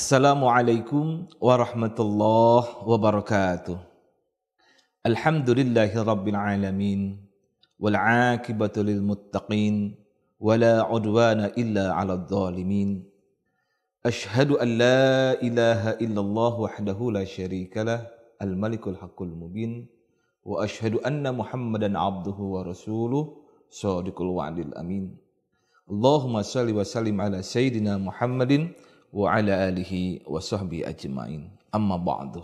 Assalamualaikum warahmatullahi wabarakatuh. Alhamdulillahi rabbil alamin wal akibatu lil muttaqin wala udwana illa 'alal zalimin. Ashhadu an la ilaha illallah wahdahu la syarikalah al malikul haqqul mubin wa ashhadu anna muhammadan abduhu wa rasuluh sadiqul wa'dil amin. Allahumma salli wa sallim ala sayyidina Muhammadin wa ala alihi wa sahbihi ajma'in. Amma ba'du.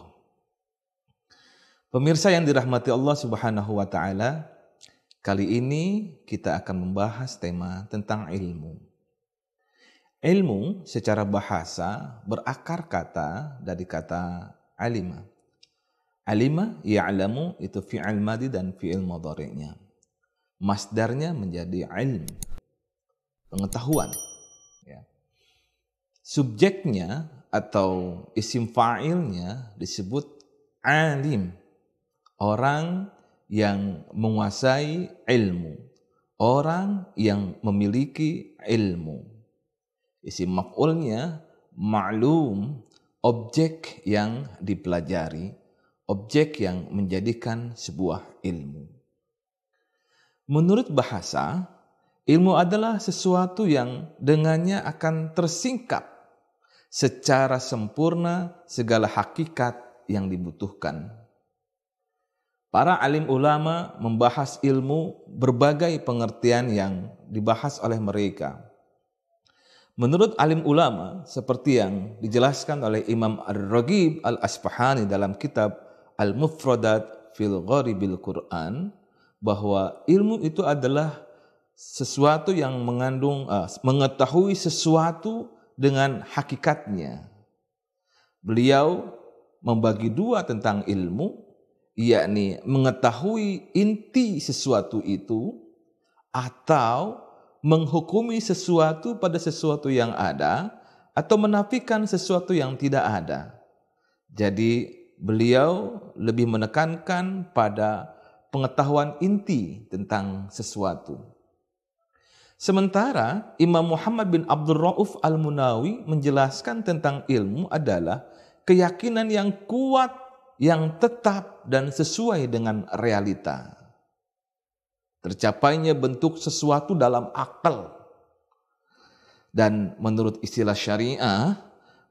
Pemirsa yang dirahmati Allah Subhanahu wa taala, kali ini kita akan membahas tema tentang ilmu. Ilmu secara bahasa berakar kata dari kata alima. Alima ya'lamu itu fi'il madi dan fi'il mudhari'nya. Masdarnya menjadi ilm. Pengetahuan subjeknya atau isim fa'ilnya disebut alim. Orang yang menguasai ilmu. Orang yang memiliki ilmu. Isim maf'ulnya ma'lum, objek yang dipelajari, objek yang menjadikan sebuah ilmu. Menurut bahasa, ilmu adalah sesuatu yang dengannya akan tersingkap secara sempurna segala hakikat yang dibutuhkan. Para alim ulama membahas ilmu berbagai pengertian yang dibahas oleh mereka. Menurut alim ulama, seperti yang dijelaskan oleh Imam Ar-Raghib Al-Asfahani dalam kitab Al-Mufradat fil Gharibil Quran, bahwa ilmu itu adalah sesuatu yang mengandung, uh, mengetahui sesuatu dengan hakikatnya. Beliau membagi dua tentang ilmu, yakni mengetahui inti sesuatu itu atau menghukumi sesuatu pada sesuatu yang ada atau menafikan sesuatu yang tidak ada. Jadi beliau lebih menekankan pada pengetahuan inti tentang sesuatu. Sementara Imam Muhammad bin Abdul Rauf Al-Munawi menjelaskan tentang ilmu adalah keyakinan yang kuat, yang tetap dan sesuai dengan realita. Tercapainya bentuk sesuatu dalam akal. Dan menurut istilah syariah,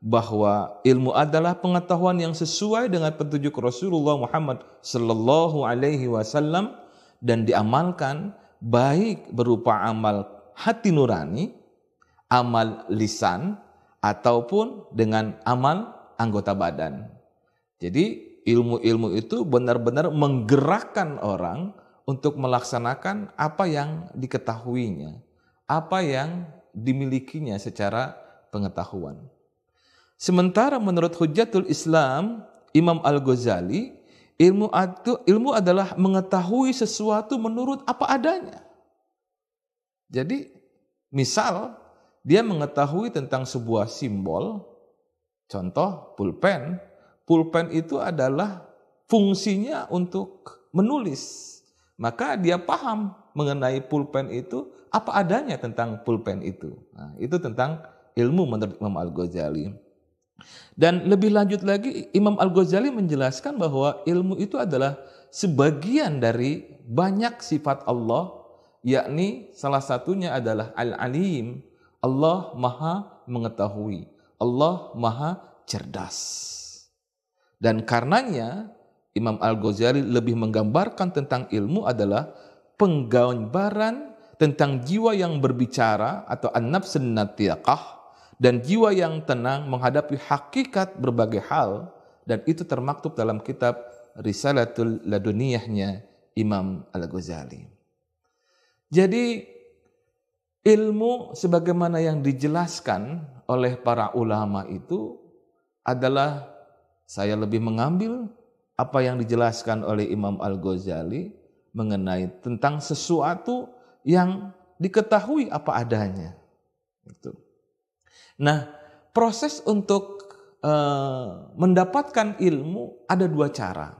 bahwa ilmu adalah pengetahuan yang sesuai dengan petunjuk Rasulullah Muhammad sallallahu alaihi wasallam dan diamalkan baik berupa amal hati nurani, amal lisan, ataupun dengan amal anggota badan. Jadi ilmu-ilmu itu benar-benar menggerakkan orang untuk melaksanakan apa yang diketahuinya, apa yang dimilikinya secara pengetahuan. Sementara menurut Hujatul Islam, Imam Al-Ghazali, ilmu ilmu adalah mengetahui sesuatu menurut apa adanya. Jadi misal dia mengetahui tentang sebuah simbol, contoh pulpen, pulpen itu adalah fungsinya untuk menulis. Maka dia paham mengenai pulpen itu apa adanya tentang pulpen itu. Nah, itu tentang ilmu menurut Imam Al-Ghazali. Dan lebih lanjut lagi Imam Al-Ghazali menjelaskan bahwa ilmu itu adalah sebagian dari banyak sifat Allah yakni salah satunya adalah Al-Alim. Allah Maha mengetahui. Allah Maha cerdas. Dan karenanya Imam Al-Ghazali lebih menggambarkan tentang ilmu adalah penggambaran tentang jiwa yang berbicara atau an-nafs dan jiwa yang tenang menghadapi hakikat berbagai hal dan itu termaktub dalam kitab Risalatul Laduniyahnya Imam Al-Ghazali. Jadi ilmu sebagaimana yang dijelaskan oleh para ulama itu adalah saya lebih mengambil apa yang dijelaskan oleh Imam Al-Ghazali mengenai tentang sesuatu yang diketahui apa adanya. Itu. Nah, proses untuk uh, mendapatkan ilmu ada dua cara.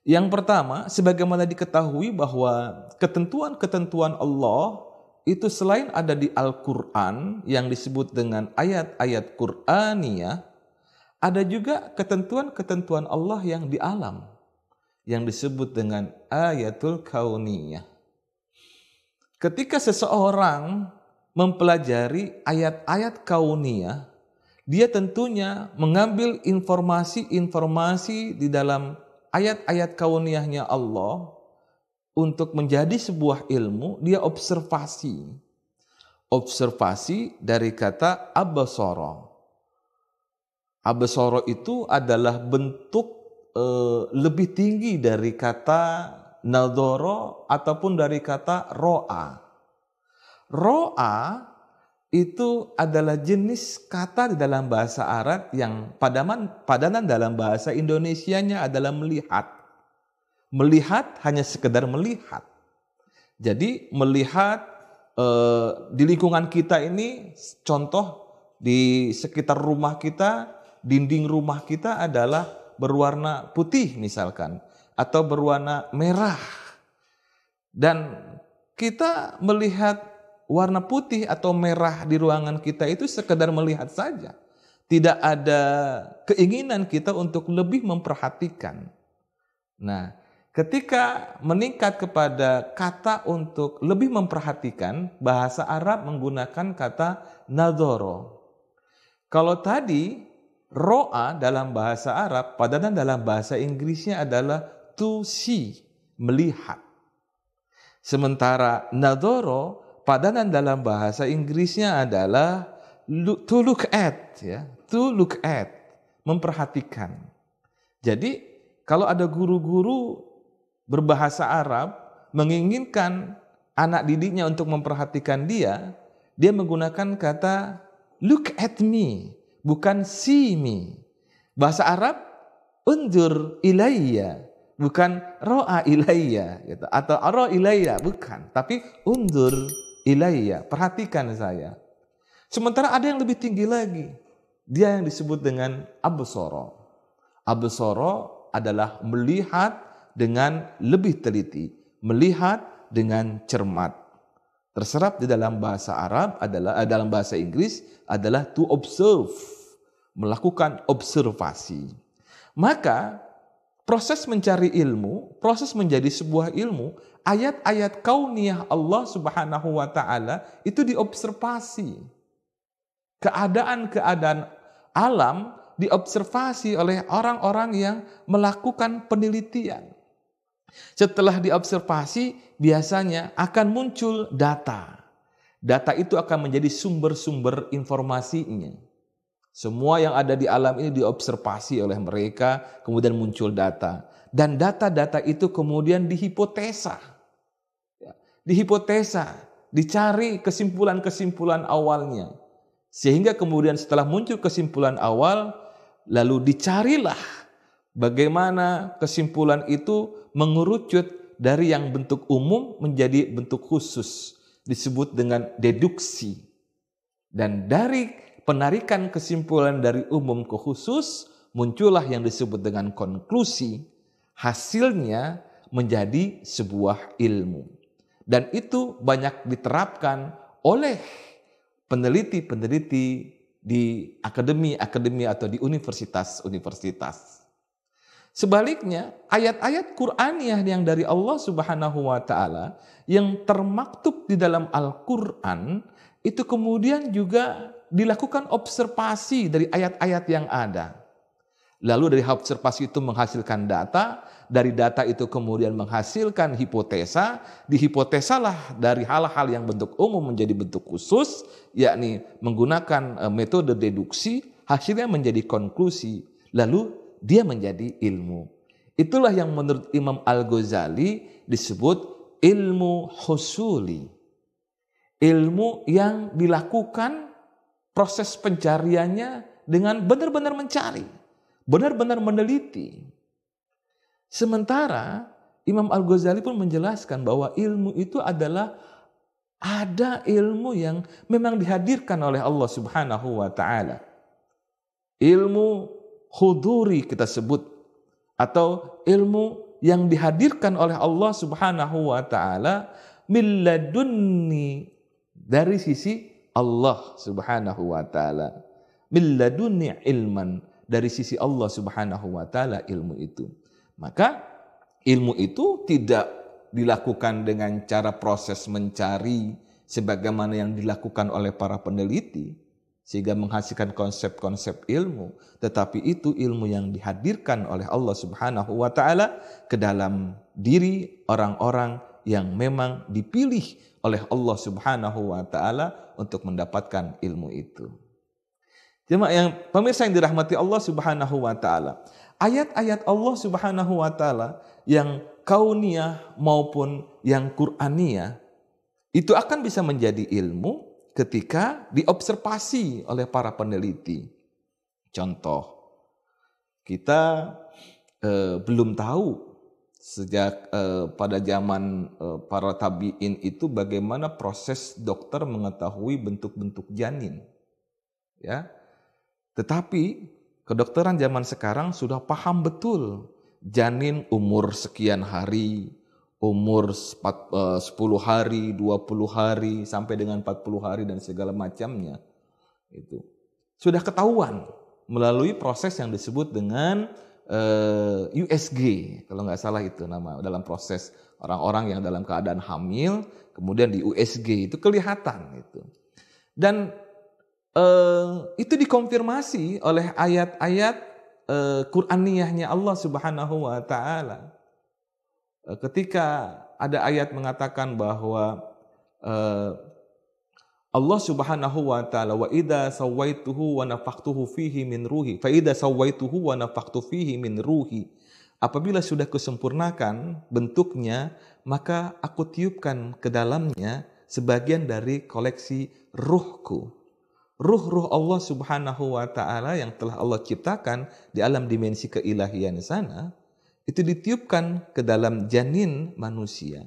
Yang pertama, sebagaimana diketahui bahwa ketentuan-ketentuan Allah itu selain ada di Al-Quran yang disebut dengan ayat-ayat Qur'aniyah, ada juga ketentuan-ketentuan Allah yang di alam yang disebut dengan ayatul kauniyah. Ketika seseorang mempelajari ayat-ayat kauniyah, dia tentunya mengambil informasi-informasi di dalam ayat-ayat kauniyahnya Allah untuk menjadi sebuah ilmu, dia observasi. Observasi dari kata abasoro. Abasoro itu adalah bentuk e, lebih tinggi dari kata nadoro ataupun dari kata ro'a. Ro'a itu adalah jenis kata di dalam bahasa Arab yang padanan, padanan dalam bahasa Indonesianya adalah melihat. Melihat hanya sekedar melihat. Jadi melihat eh, di lingkungan kita ini contoh di sekitar rumah kita, dinding rumah kita adalah berwarna putih misalkan atau berwarna merah. Dan kita melihat warna putih atau merah di ruangan kita itu sekedar melihat saja. Tidak ada keinginan kita untuk lebih memperhatikan. Nah, Ketika meningkat kepada kata untuk lebih memperhatikan, bahasa Arab menggunakan kata nadoro. Kalau tadi ro'a dalam bahasa Arab, padanan dalam bahasa Inggrisnya adalah to see, melihat. Sementara nadoro, padanan dalam bahasa Inggrisnya adalah to look at, ya, to look at, memperhatikan. Jadi kalau ada guru-guru berbahasa Arab menginginkan anak didiknya untuk memperhatikan dia, dia menggunakan kata look at me, bukan see me. Bahasa Arab undur ilayya, bukan ro'a ilayya gitu. atau aro ilayya, bukan, tapi undur ilayya, perhatikan saya. Sementara ada yang lebih tinggi lagi. Dia yang disebut dengan absoro. Absoro adalah melihat dengan lebih teliti, melihat dengan cermat. Terserap di dalam bahasa Arab adalah eh, dalam bahasa Inggris adalah to observe, melakukan observasi. Maka proses mencari ilmu, proses menjadi sebuah ilmu, ayat-ayat kauniyah Allah Subhanahu wa taala itu diobservasi. Keadaan-keadaan alam diobservasi oleh orang-orang yang melakukan penelitian. Setelah diobservasi, biasanya akan muncul data. Data itu akan menjadi sumber-sumber informasinya. Semua yang ada di alam ini diobservasi oleh mereka, kemudian muncul data. Dan data-data itu kemudian dihipotesa. Ya, dihipotesa, dicari kesimpulan-kesimpulan awalnya. Sehingga kemudian setelah muncul kesimpulan awal, lalu dicarilah bagaimana kesimpulan itu mengerucut dari yang bentuk umum menjadi bentuk khusus disebut dengan deduksi. Dan dari penarikan kesimpulan dari umum ke khusus muncullah yang disebut dengan konklusi. Hasilnya menjadi sebuah ilmu. Dan itu banyak diterapkan oleh peneliti-peneliti di akademi-akademi atau di universitas-universitas. Sebaliknya, ayat-ayat Qur'aniyah yang dari Allah Subhanahu wa taala yang termaktub di dalam Al-Qur'an itu kemudian juga dilakukan observasi dari ayat-ayat yang ada. Lalu dari observasi itu menghasilkan data, dari data itu kemudian menghasilkan hipotesa, dihipotesalah dari hal-hal yang bentuk umum menjadi bentuk khusus, yakni menggunakan eh, metode deduksi, hasilnya menjadi konklusi. Lalu dia menjadi ilmu. Itulah yang menurut Imam Al-Ghazali disebut ilmu husuli. Ilmu yang dilakukan proses pencariannya dengan benar-benar mencari, benar-benar meneliti. Sementara Imam Al-Ghazali pun menjelaskan bahwa ilmu itu adalah ada ilmu yang memang dihadirkan oleh Allah Subhanahu wa taala. Ilmu huduri kita sebut atau ilmu yang dihadirkan oleh Allah Subhanahu wa taala milladunni dari sisi Allah Subhanahu wa taala. Milladunni ilman dari sisi Allah Subhanahu wa taala ilmu itu. Maka ilmu itu tidak dilakukan dengan cara proses mencari sebagaimana yang dilakukan oleh para peneliti sehingga menghasilkan konsep-konsep ilmu tetapi itu ilmu yang dihadirkan oleh Allah Subhanahu wa taala ke dalam diri orang-orang yang memang dipilih oleh Allah Subhanahu wa taala untuk mendapatkan ilmu itu. Jemaah yang pemirsa yang dirahmati Allah Subhanahu wa taala. Ayat-ayat Allah Subhanahu wa taala yang kauniyah maupun yang Qur'aniyah itu akan bisa menjadi ilmu ketika diobservasi oleh para peneliti. Contoh, kita eh, belum tahu sejak eh, pada zaman eh, para tabiin itu bagaimana proses dokter mengetahui bentuk-bentuk janin. Ya. Tetapi kedokteran zaman sekarang sudah paham betul janin umur sekian hari, umur 10 eh, hari, 20 hari, sampai dengan 40 hari dan segala macamnya. Itu sudah ketahuan melalui proses yang disebut dengan uh, eh, USG, kalau nggak salah itu nama dalam proses orang-orang yang dalam keadaan hamil, kemudian di USG itu kelihatan itu. Dan uh, itu dikonfirmasi oleh ayat-ayat uh, Qur'aniyahnya Allah Subhanahu wa taala. Eh, ketika ada ayat mengatakan bahwa Allah Subhanahu wa taala wa idza sawaituhu wa nafakhtuhu fihi min ruhi fa idza sawaituhu wa nafakhtu fihi min ruhi apabila sudah kusempurnakan bentuknya maka aku tiupkan ke dalamnya sebagian dari koleksi ruhku ruh-ruh Allah Subhanahu wa taala yang telah Allah ciptakan di alam dimensi keilahian sana itu ditiupkan ke dalam janin manusia.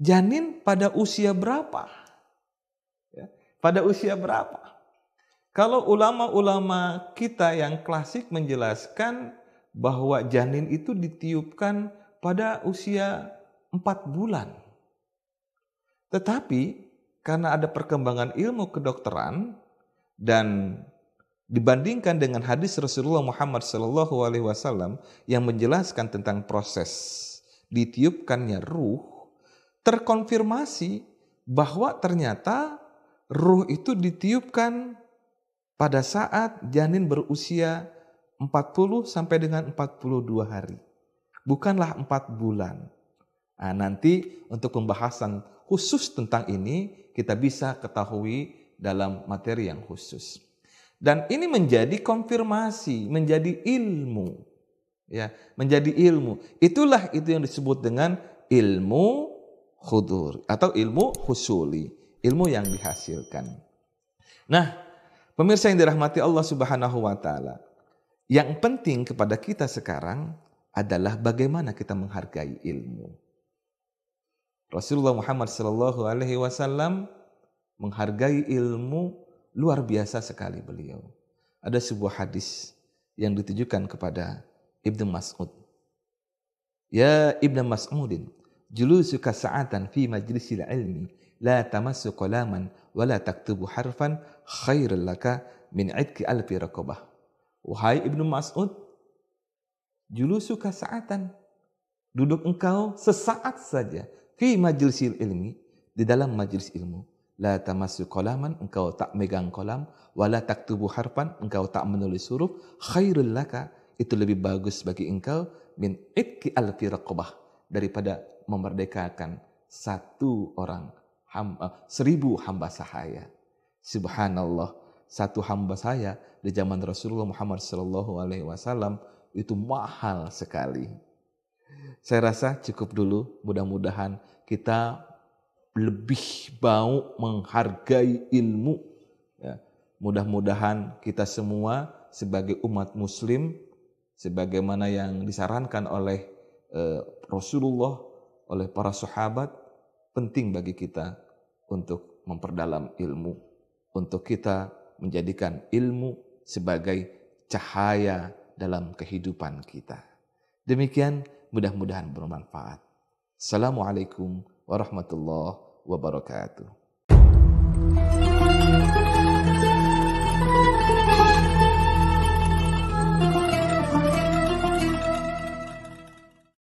Janin pada usia berapa? Pada usia berapa? Kalau ulama-ulama kita yang klasik menjelaskan bahwa janin itu ditiupkan pada usia 4 bulan. Tetapi karena ada perkembangan ilmu kedokteran dan dibandingkan dengan hadis Rasulullah Muhammad Wasallam yang menjelaskan tentang proses ditiupkannya ruh, terkonfirmasi bahwa ternyata ruh itu ditiupkan pada saat janin berusia 40 sampai dengan 42 hari. Bukanlah 4 bulan. Nah, nanti untuk pembahasan khusus tentang ini kita bisa ketahui dalam materi yang khusus. Dan ini menjadi konfirmasi, menjadi ilmu. Ya, menjadi ilmu. Itulah itu yang disebut dengan ilmu khudur atau ilmu husuli, ilmu yang dihasilkan. Nah, pemirsa yang dirahmati Allah Subhanahu wa taala, yang penting kepada kita sekarang adalah bagaimana kita menghargai ilmu. Rasulullah Muhammad sallallahu alaihi wasallam menghargai ilmu Luar biasa sekali beliau. Ada sebuah hadis yang ditujukan kepada Ibnu Mas'ud. Ya Ibnu Mas'udin, julusuka sa'atan fi majlisil ilmi la tamassu qalaman wa la taktubu harfan khairul laka min idki alfi raqabah. Wahai Ibnu Mas'ud, julusuka sa'atan. Duduk engkau sesaat saja fi majlisil ilmi di dalam majlis ilmu la tamassu qalaman engkau tak megang kolam wala taktubu harfan engkau tak menulis huruf khairul laka itu lebih bagus bagi engkau min itki alfi raqabah daripada memerdekakan satu orang hamba, seribu hamba sahaya subhanallah satu hamba saya di zaman Rasulullah Muhammad sallallahu alaihi wasallam itu mahal sekali saya rasa cukup dulu mudah-mudahan kita lebih mau menghargai ilmu. Ya. Mudah-mudahan kita semua sebagai umat muslim, sebagaimana yang disarankan oleh eh, Rasulullah, oleh para sahabat, penting bagi kita untuk memperdalam ilmu, untuk kita menjadikan ilmu sebagai cahaya dalam kehidupan kita. Demikian mudah-mudahan bermanfaat. Assalamualaikum warahmatullahi wabarakatuh.